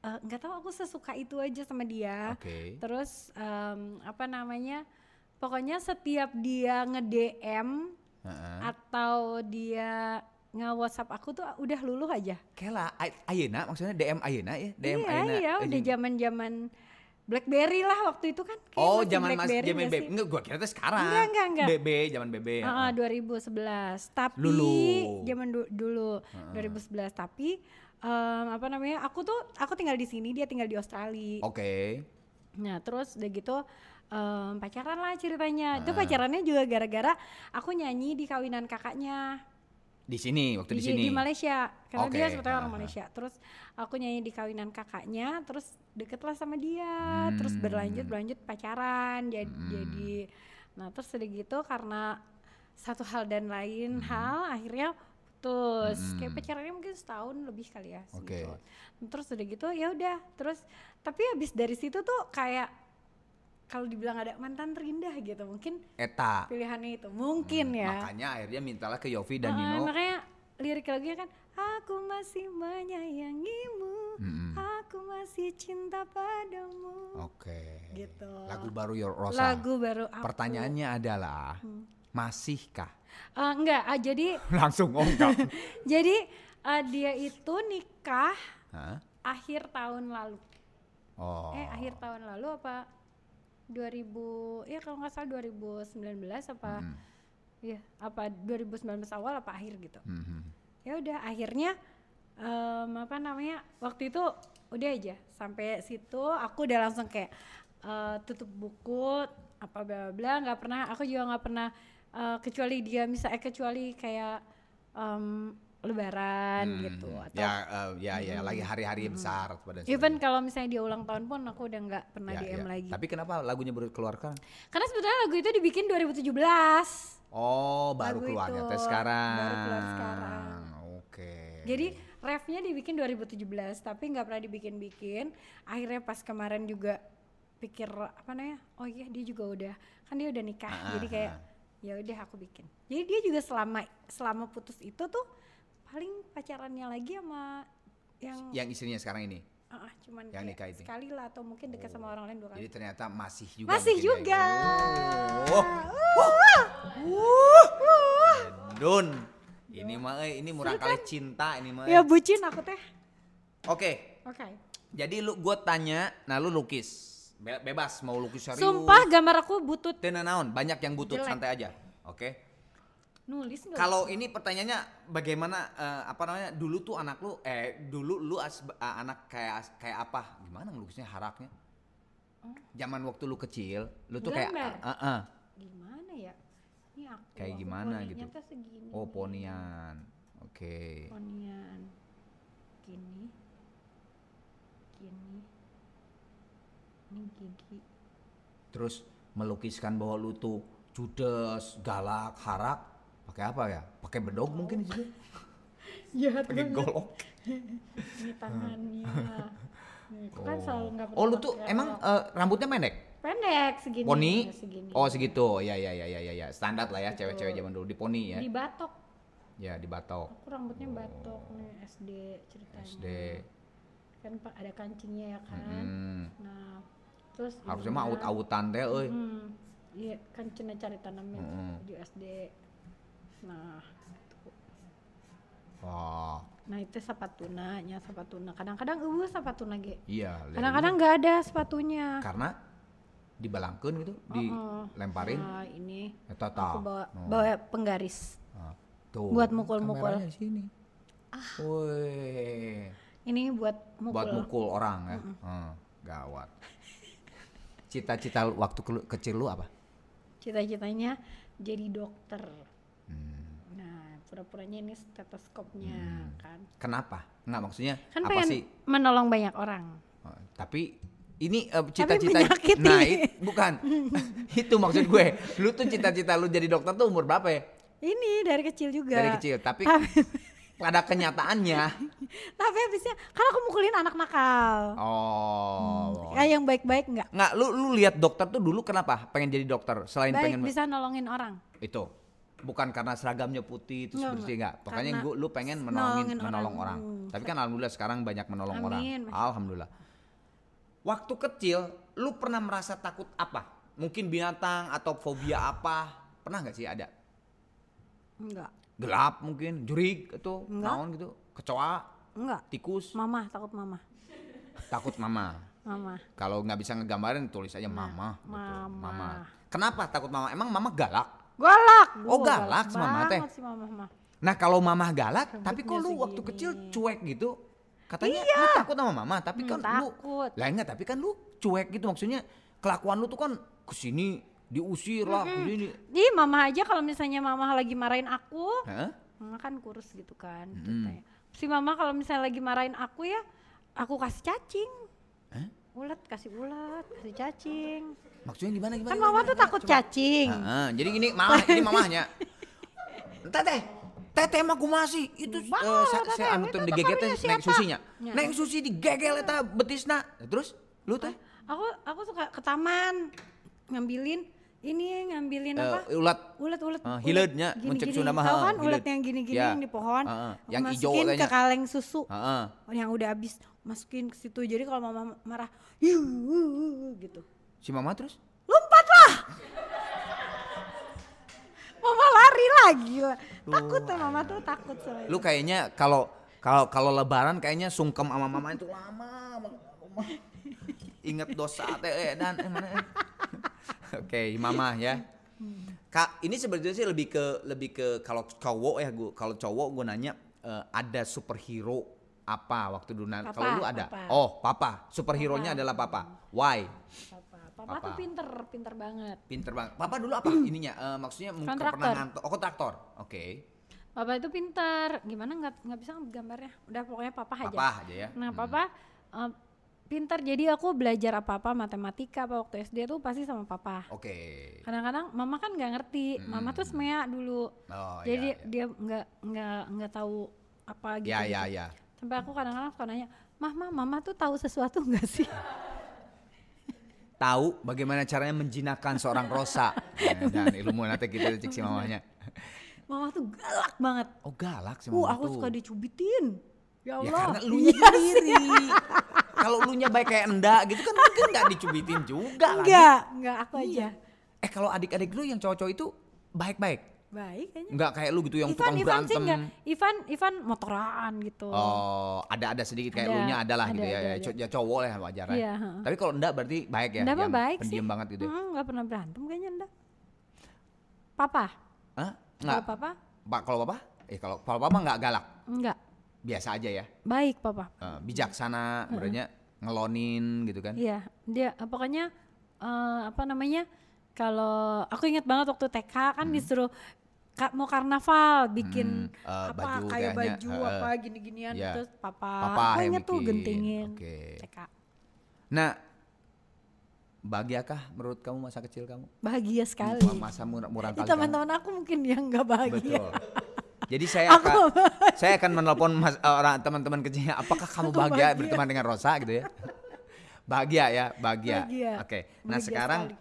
eh, nggak tahu aku sesuka itu aja sama dia. Oke. Terus em, apa namanya? Pokoknya setiap dia nge-DM Heeh. atau dia nge-WhatsApp aku tuh udah luluh aja. Kela Ay- Ayeuna maksudnya DM Ayeuna ya? DM iya, Ayeuna. iya, udah zaman-zaman BlackBerry lah waktu itu kan. Kayak Oh, zaman Mas zaman BB. Enggak, gua kira tuh sekarang. Enggak, enggak, enggak. BB, zaman BB. Heeh. 2011. Tapi Lulu. zaman du- dulu 2011 tapi em, apa namanya? Aku tuh aku tinggal di sini, dia tinggal di Australia. Oke. Nah, terus udah gitu em, pacaran lah ceritanya. Itu Ah. pacarannya juga gara-gara aku nyanyi di kawinan kakaknya. Di sini waktu di, di, sini. di Malaysia karena dia Oke, sebetulnya orang aha. Malaysia terus aku nyanyi di kawinan kakaknya terus deket lah sama dia terus Hmm. berlanjut berlanjut pacaran jadi Hmm. jadi nah terus udah gitu karena satu hal dan lain Hmm. hal akhirnya putus kayak pacarannya mungkin setahun lebih kali ya gitu. terus udah gitu ya udah terus tapi habis dari situ tuh kayak kalau dibilang ada mantan terindah gitu mungkin Eta. pilihannya itu mungkin ya Makanya akhirnya mintalah ke Yofi dan Ah, Nino. makanya lirik lagunya kan aku masih menyayangimu Mm-mm. aku masih cinta padamu Oke. Gitu. Lagu baru Your Rosa. lagu baru aku Pertanyaannya adalah Hmm. masihkah? Eh, enggak ah, jadi Langsung oh enggak. jadi eh, dia itu nikah Hah? akhir tahun lalu Oh. eh akhir tahun lalu apa 2000 ya kalau nggak salah 2019 apa Mm. ya apa 2019 awal apa akhir gitu Mhm. ya udah akhirnya em, apa namanya waktu itu udah aja sampai situ aku udah langsung kayak eh, tutup buku apa bla bla nggak pernah aku juga nggak pernah eh, kecuali dia bisa eh kecuali kayak em, lebaran Hmm. gitu atau Ya, eh, ya, ya, lagi hari-hari besar pada even kalau misalnya dia ulang tahun pun aku udah nggak pernah Ya, DM ya. lagi Tapi kenapa lagunya baru keluarkan? karena sebetulnya lagu itu dibikin 2017 Oh, baru Lagu keluarnya teh sekarang. baru keluar sekarang. Oke. Jadi refnya dibikin 2017 tapi nggak pernah dibikin-bikin. Akhirnya pas kemarin juga pikir apa namanya? Oh iya dia juga udah kan dia udah nikah. Ah, jadi ah, kayak ah. ya udah aku bikin. Jadi dia juga selama selama putus itu tuh paling pacarannya lagi sama yang yang istrinya sekarang ini. ah, ah, cuman yang nikah itu. sekali lah atau mungkin dekat sama orang lain dua kali. Jadi ternyata masih juga. Masih ya. juga. Oh. Uh. Dun. Ini mah eh, ini murah kali cinta ini mah. Ya bucin aku teh. Oke. Oke. Jadi lu gue tanya, nah lu lukis. Be- bebas mau lukis serius. Sumpah gambar aku butut Tena naon, banyak yang butut Jelek. santai aja. Oke. Nulis nggak? Kalau ini pertanyaannya bagaimana eh, apa namanya? Dulu tuh anak lu eh dulu lu as, eh, anak kayak kayak apa? Gimana ngelukisnya haraknya? Zaman waktu lu kecil, lu tuh kayak Gambar? ah, ah. Gimana ya? Ini aku. Kayak aku gimana gitu? segini. Oh, ponian. Oke. Ponian. Gini. Gini. Ini gigi. Terus melukiskan bahwa lu tuh judes, galak, harak. Pakai apa ya? Pakai bedog mungkin situ? Jahat Pakai golok. Ini tangannya. Nih, aku kan selalu nggak Oh, lu tuh emang eh, rambutnya pendek? pendek segini. Poni? ya, segini. Oh, segitu. Ya ya ya ya ya ya. Standar lah ya cewek-cewek zaman dulu di poni ya. Di batok. Ya, di batok. Aku rambutnya batok nih SD ceritanya. SD. Kan ada kancingnya ya kan. Hmm. Nah, terus Harusnya mah ibunya- aut-autan teh euy. Iya kan cina cari tanaman Mm-mm. di SD. Nah, itu. Wah, nah itu sapatunanya, sapatuna. Kadang-kadang eueuh sapatuna ge. iya. Kadang-kadang nggak ada sepatunya. karena dibalangkeun gitu, dilemparin. Nah, ini Eta aku tah. bawa Oh. bawa penggaris. Nah, tuh. buat mukul-mukul. Sini. Woi. Ini buat mukul. Buat mukul orang ya. Hmm, gawat. Cita-cita waktu kecil lu apa? Cita-citanya jadi dokter. Hmm. Pura-puranya ini stetoskopnya kan. Kenapa? Enggak maksudnya Kan Hmm. apa pengen sih? menolong banyak orang. Oh, tapi ini eh, cita-cita nah it- bukan itu maksud gue lu tuh cita-cita lu jadi dokter tuh umur berapa ya Ini dari kecil juga. dari kecil tapi pada kenyataannya tapi habisnya kan aku mukulin anak nakal. oh Ya yang baik-baik nggak? nggak lu lu lihat dokter tuh dulu kenapa pengen jadi dokter selain Baik pengen bisa nolongin orang. itu bukan karena seragamnya putih terus Nggak, bersih nggak pokoknya gua, lu pengen menolongin nolongin menolong orang. orang, tapi kan alhamdulillah sekarang banyak menolong orang Amin, Mas. alhamdulillah waktu kecil lu pernah merasa takut apa mungkin binatang atau fobia apa pernah nggak sih ada Enggak. gelap mungkin jurig itu Enggak. naon gitu kecoa Enggak. tikus Mama takut mama. takut mama Mama. kalau nggak bisa ngegambarin tulis aja mama gitu. Nah, mama. kenapa takut mama emang mama galak Galak. Oh, Gua galak si mama teh. si mama mah. Nah kalau mama galak, tapi kok Rambutnya lu waktu segini. kecil cuek gitu? Katanya lu takut sama mama, tapi Hmm, kan lu takut. lah enggak, tapi kan lu cuek gitu maksudnya kelakuan lu tuh kan ke sini diusir lah, ke sini. Ih, mama aja kalau misalnya mama lagi marahin aku, Hah? mama kan kurus gitu kan ceritanya. Si mama kalau misalnya lagi marahin aku ya, aku kasih cacing. Hah? Ulet kasih ulet, kasih cacing. Maksudnya gimana gimana? Kan gimana, mama tuh gimana? takut Coba. cacing. Heeh, jadi gini, mama ini mamahnya. Teteh, teteh mah kumasih itu Bah, eh, sa, sa, anu tuh naik susinya. Ya. Naik susi digegel eta betisna. Terus lu teh Aku aku suka ke taman ngambilin ini ngambilin eh, apa? ulat Ulet-ulet. Eh, ulet hileudnya, gini-gini. muncul Sunda mah, Tahu heeh, kan hileud. yang gini-gini Ya. yang di pohon. Heeh, Aku yang masukin ke kaleng susu. Heeh. Yang udah habis masukin ke situ. Jadi kalau mama marah, "Yuh," gitu. Si mama terus? Lompatlah. mama lari lagi lah. Takut tuh mama tuh takut sama itu. Lu kayaknya kalau kalau kalau lebaran kayaknya sungkem sama mama itu lama. Ingat dosa teh eh, dan eh, mana eh. Oke, mama ya. Kak, ini sebenarnya sih lebih ke lebih ke kalau cowok ya gua kalau cowok gue nanya eh, ada superhero apa waktu dulu nah, Papa, kalau lu ada papa. oh papa superhero-nya adalah papa why Papa, papa, Papa. tuh pinter, pinter banget. pinter banget papa dulu apa ininya Eh, maksudnya mungkin pernah ngantor oh kontraktor oke Papa itu pinter. Gimana nggak nggak bisa gambarnya? Udah pokoknya papa aja. papa aja ya Nah, papa eh, pinter jadi aku belajar apa-apa matematika apa waktu SD tuh pasti sama papa. oke Kadang-kadang mama kan nggak ngerti. Mama tuh semea dulu. oh jadi iya, iya. dia nggak nggak nggak tahu apa gitu. Ya ya gitu. Ya. Sampai aku kadang-kadang suka nanya, "Mah, mah, mama tuh tahu sesuatu nggak sih?" Tahu bagaimana caranya menjinakkan seorang rosa. Ya, dan ilmu nanti kita cek si mamanya. Mama tuh galak banget. Oh galak sih Uh, mama aku tuh. suka dicubitin. Ya Ya Allah. karena lu nya Iya sendiri. Kalau lu nya baik kayak endak gitu kan mungkin nggak dicubitin juga lagi. Enggak, enggak aku Iya. aja. Eh kalau adik-adik lu yang cowok-cowok itu baik-baik. Baik kayaknya. Nggak kayak lu gitu yang Ivan, tukang Ivan sih berantem. Ivan, Ivan motoran gitu. Oh, ada-ada sedikit kayak Ada, lu nya ada lah gitu ada, ya. ada, ya, ada. ya cowok lah wajar ya. Iya, heeh. Tapi kalau enggak berarti baik ya. Enggak mah yang baik sih. pendiam banget gitu. ya. Mm, enggak pernah berantem kayaknya enggak. Papa? Hah? Enggak. papa? Pak kalau papa? Eh kalau papa nggak galak. Enggak. Biasa aja ya. Baik papa. Eh, bijaksana berarti ngelonin gitu kan. Iya, dia eh, pokoknya eh, apa namanya? Kalau aku ingat banget waktu TK kan disuruh ka- mau karnaval bikin Hmm, eh, apa baju kayak kayaknya, baju eh, apa gini-ginian iya. terus papa, Papa aku tuh gentingin oke. TK. Nah, bahagiakah menurut kamu masa kecil kamu? Bahagia sekali. Masa murah Ih, kali teman-teman aku mungkin yang nggak bahagia. Betul. Jadi saya Aku akan saya akan menelpon mas- eh, orang teman-teman kecilnya, apakah kamu Aku bahagia, bahagia. berteman dengan Rosa gitu ya? bahagia ya, bahagia. Bahagia. Oke. Nah, Bahagia sekarang sekali.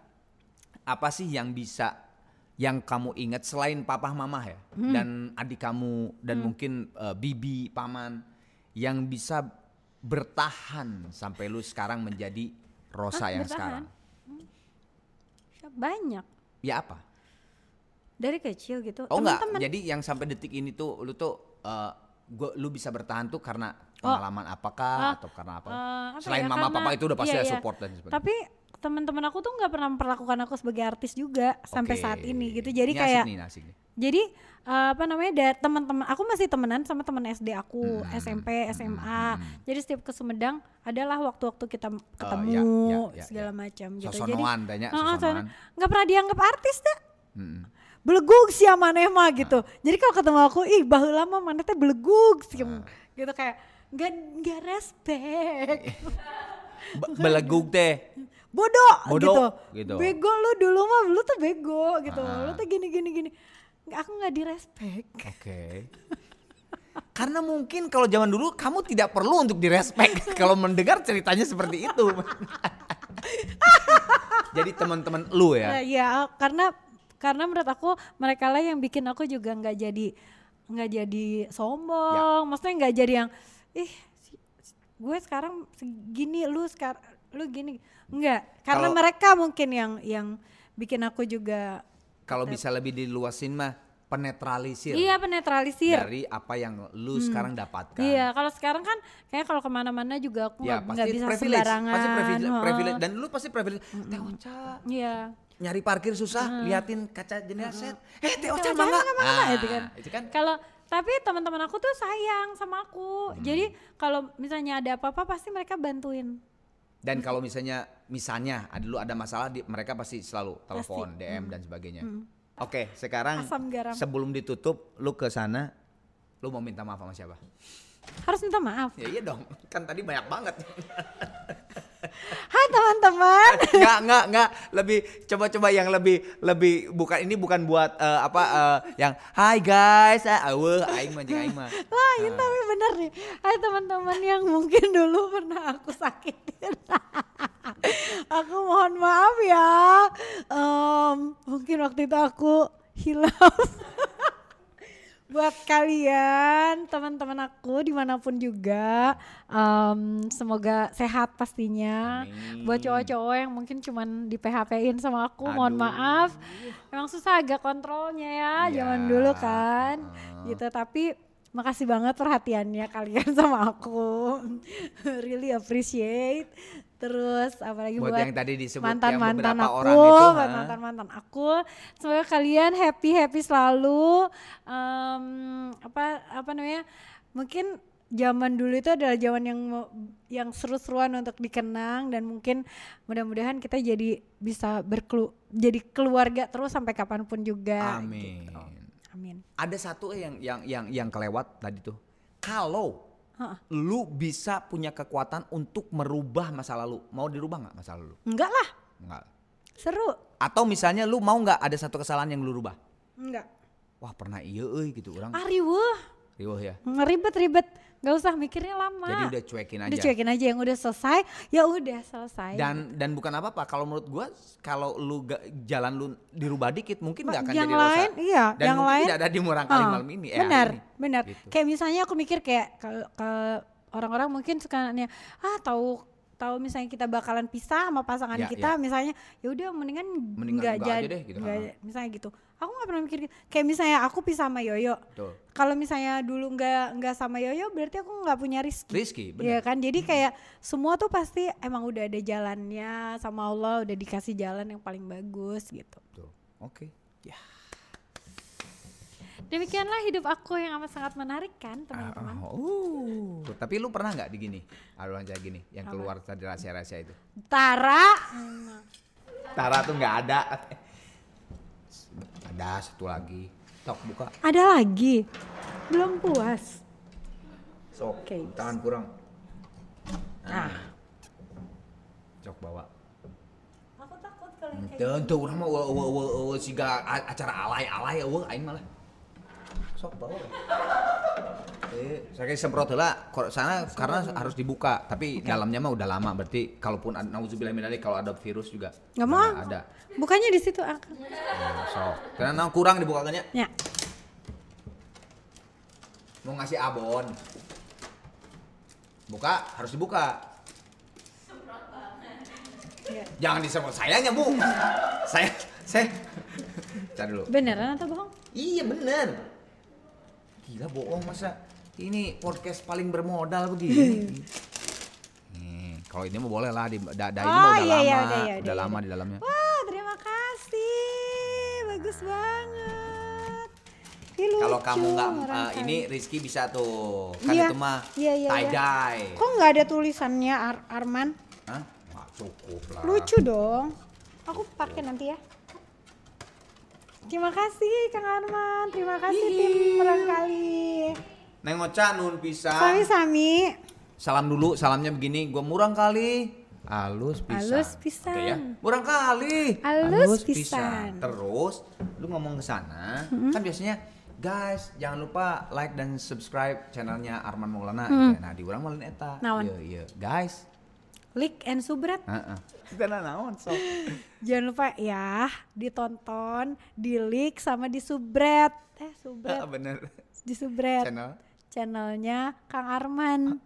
apa sih yang bisa yang kamu ingat selain papa mama ya Hmm. dan adik kamu dan mungkin eh, bibi, paman yang bisa bertahan sampai lu sekarang menjadi Rosa Hah, yang bertahan? sekarang? Banyak Ya apa? dari kecil gitu. Oh enggak, jadi yang sampai detik ini tuh lu tuh eh, gua lu bisa bertahan tuh karena Oh. pengalaman apakah Ah, atau karena apa? Eh, apa Selain ya, mama karena- papa itu udah pasti iya, ada iya. support dan sebagainya. Tapi teman-teman aku tuh nggak pernah memperlakukan aku sebagai artis juga sampai Oke. saat ini gitu. Jadi Ini kayak asik nih, asik nih. jadi eh, apa namanya da- teman-teman aku masih temenan sama teman SD aku Hmm, SMP SMA jadi setiap ke Sumedang adalah waktu-waktu kita ketemu ya, ya, ya, segala ya. macam gitu Sosonoan banyak sosonoan. sono- nggak pernah dianggap artis dah Mm-mm. belegug sih maneh mah gitu jadi kalau ketemu aku ih baheula mah maneh teh belegug sih Ah. gitu kayak nggak nggak respect Be- belegug teh. bodoh, Bodoh, gitu. gitu. bego lu dulu mah lu tuh bego gitu Ah. lu tuh gini gini gini aku nggak direspek Oke. Karena mungkin kalau zaman dulu kamu tidak perlu untuk direspek kalau mendengar ceritanya seperti itu. Jadi teman-teman lu ya. Nah, ya karena karena menurut aku mereka lah yang bikin aku juga nggak jadi nggak jadi sombong Ya. maksudnya nggak jadi yang ih gue sekarang segini lu sekarang lu gini nggak karena Kalau- mereka mungkin yang yang bikin aku juga Kalau bisa lebih diluasin mah penetralisir iya penetralisir dari apa yang lu sekarang dapatkan. Iya, kalau sekarang kan kayak kalau ke mana-mana juga aku Ya nggak bisa privilege, sembarangan. pasti privilege, heeh. privilege. dan lu pasti privilege. Teh Ocha Iya. nyari parkir susah, liatin kaca jendela set. Eh Teh Ocha Ocha, mangga. Ah, itu kan. Itu kan Kalau tapi teman-teman aku tuh sayang sama aku. Hmm. Jadi kalau misalnya ada apa-apa pasti mereka bantuin. Dan kalau misalnya misalnya ada lu ada masalah di, mereka pasti selalu telepon, Pasti. DM dan sebagainya. Oke, sekarang Asam garam. sebelum ditutup lu ke sana lu mau minta maaf sama siapa? Harus minta maaf. Ya iya dong, kan tadi banyak banget. Hai teman-teman. Enggak, enggak, enggak. Lebih coba-coba yang lebih lebih bukan ini bukan buat eh, apa eh, yang hai guys, ah aing mah aing mah. Lain tapi bener nih. Hai teman-teman yang mungkin dulu pernah aku sakitin. aku mohon maaf ya. Em, mungkin waktu itu aku hilaf. Buat kalian, teman-teman aku di mana pun juga, em, semoga sehat pastinya. Amin. Buat cowok-cowok yang mungkin cuman di PHP-in sama aku, mohon Aduh. maaf. Emang susah agak kontrolnya ya, Iya. zaman dulu kan. Heeh. Gitu, tapi makasih banget perhatiannya kalian sama aku. really appreciate. Terus apalagi Buat buat, yang tadi disebut mantan-mantan yang beberapa aku, orang itu, buat ha? mantan-mantan aku. Semoga kalian happy happy selalu. Em, apa apa namanya? Mungkin zaman dulu itu adalah zaman yang yang seru-seruan untuk dikenang dan mungkin mudah-mudahan kita jadi bisa berkelu jadi keluarga terus sampai kapan pun juga. Amin. gitu. Amin. Ada satu yang yang yang yang kelewat tadi tuh. Kalau Hah. lu bisa punya kekuatan untuk merubah masa lalu, mau dirubah nggak masa lalu? Enggak lah, Enggak. seru. Atau misalnya lu mau nggak ada satu kesalahan yang lu rubah? Enggak. Wah pernah iya euy gitu orang Ah riweuh, riweuh ya. ribet-ribet. Gak usah mikirnya lama. Jadi udah cuekin aja. Udah cuekin aja yang udah selesai, ya udah selesai. Dan dan bukan apa-apa kalau menurut gua kalau lu ga, jalan lu dirubah dikit mungkin nggak akan yang jadi lain, dosa. iya, Dan yang lain. tidak ada di Murang Kali Ah, malam ini. eh, benar, ini. benar. Gitu. Kayak misalnya aku mikir kayak ke orang-orang mungkin suka nanya, ah tahu tahu misalnya kita bakalan pisah sama pasangan Ya, kita, ya. misalnya ya udah mendingan nggak jadi, deh, gitu. misalnya gitu. Aku nggak pernah mikir gitu. kayak misalnya aku pisah sama Yoyo. Kalau misalnya dulu nggak nggak sama Yoyo, berarti aku nggak punya Rizky. Rizky, benar. Iya kan, jadi kayak semua tuh pasti emang udah ada jalannya sama Allah udah dikasih jalan yang paling bagus gitu. Oke. Ya. Demikianlah hidup aku yang amat sangat menarik kan Ah, teman-teman. oh, tapi lu pernah nggak di gini? Aluan kayak gini, yang Apa? keluar tadi rahasia-rahasia itu. Tara. Tara tuh nggak ada. Ada satu lagi. Tok buka. Ada lagi. Belum puas. Sok. Oke. Tangan kurang. Ah. Cok bawa. Aku takut kalau Tentu orang mah siga acara alay-alay eueuh aing malah. Bawa. Eh, saya semprot kor- sana karena harus dibuka, tapi dalamnya mah udah lama berarti kalaupun ada nauzubillah min dzalik, kalau ada virus juga Nggak mau. ada. Bukannya di situ ah. Hmm, sok. Karena kurang dibukakannya. Ya. Mau ngasih abon. Buka, harus dibuka. Ya. Jangan disemprot sayanya, Bu. saya saya Cari dulu. Beneran atau bohong? Iya bener. Gila bohong masa ini podcast paling bermodal begini. Nih, kalau ini mah boleh lah di da, da ini Oh, udah iya, lama, iya, udah, iya, udah, udah, iya, lama di dalamnya. Wah, terima kasih. Bagus banget. Kalau kamu nggak eh, ini. Rizky bisa tuh. Kan Iya, itu mah iya, iya, tie iya. dye. Kok nggak ada tulisannya Ar- Arman? Hah? Nggak cukup lah. Lucu dong. Aku pakai nanti ya. Terima kasih Kang Arman. Terima kasih tim Merangkali. Neng Ocha nun pisan. Sami-sami. Salam dulu, salamnya begini. Gua murang kali. Alus pisan. Alus pisan. Oke ya. Murang kali. Alus pisan. Terus lu ngomong ke sana, kan biasanya guys jangan lupa like dan subscribe channelnya Arman Maulana. Ya, Nah, di urang malin eta. Iya, iya. Guys. Lik and subret. Heeh. Kita naon sok. Jangan lupa ya ditonton, di like sama di subret. Eh subret, Bener. di subret. Channel. Channelnya Kang Arman.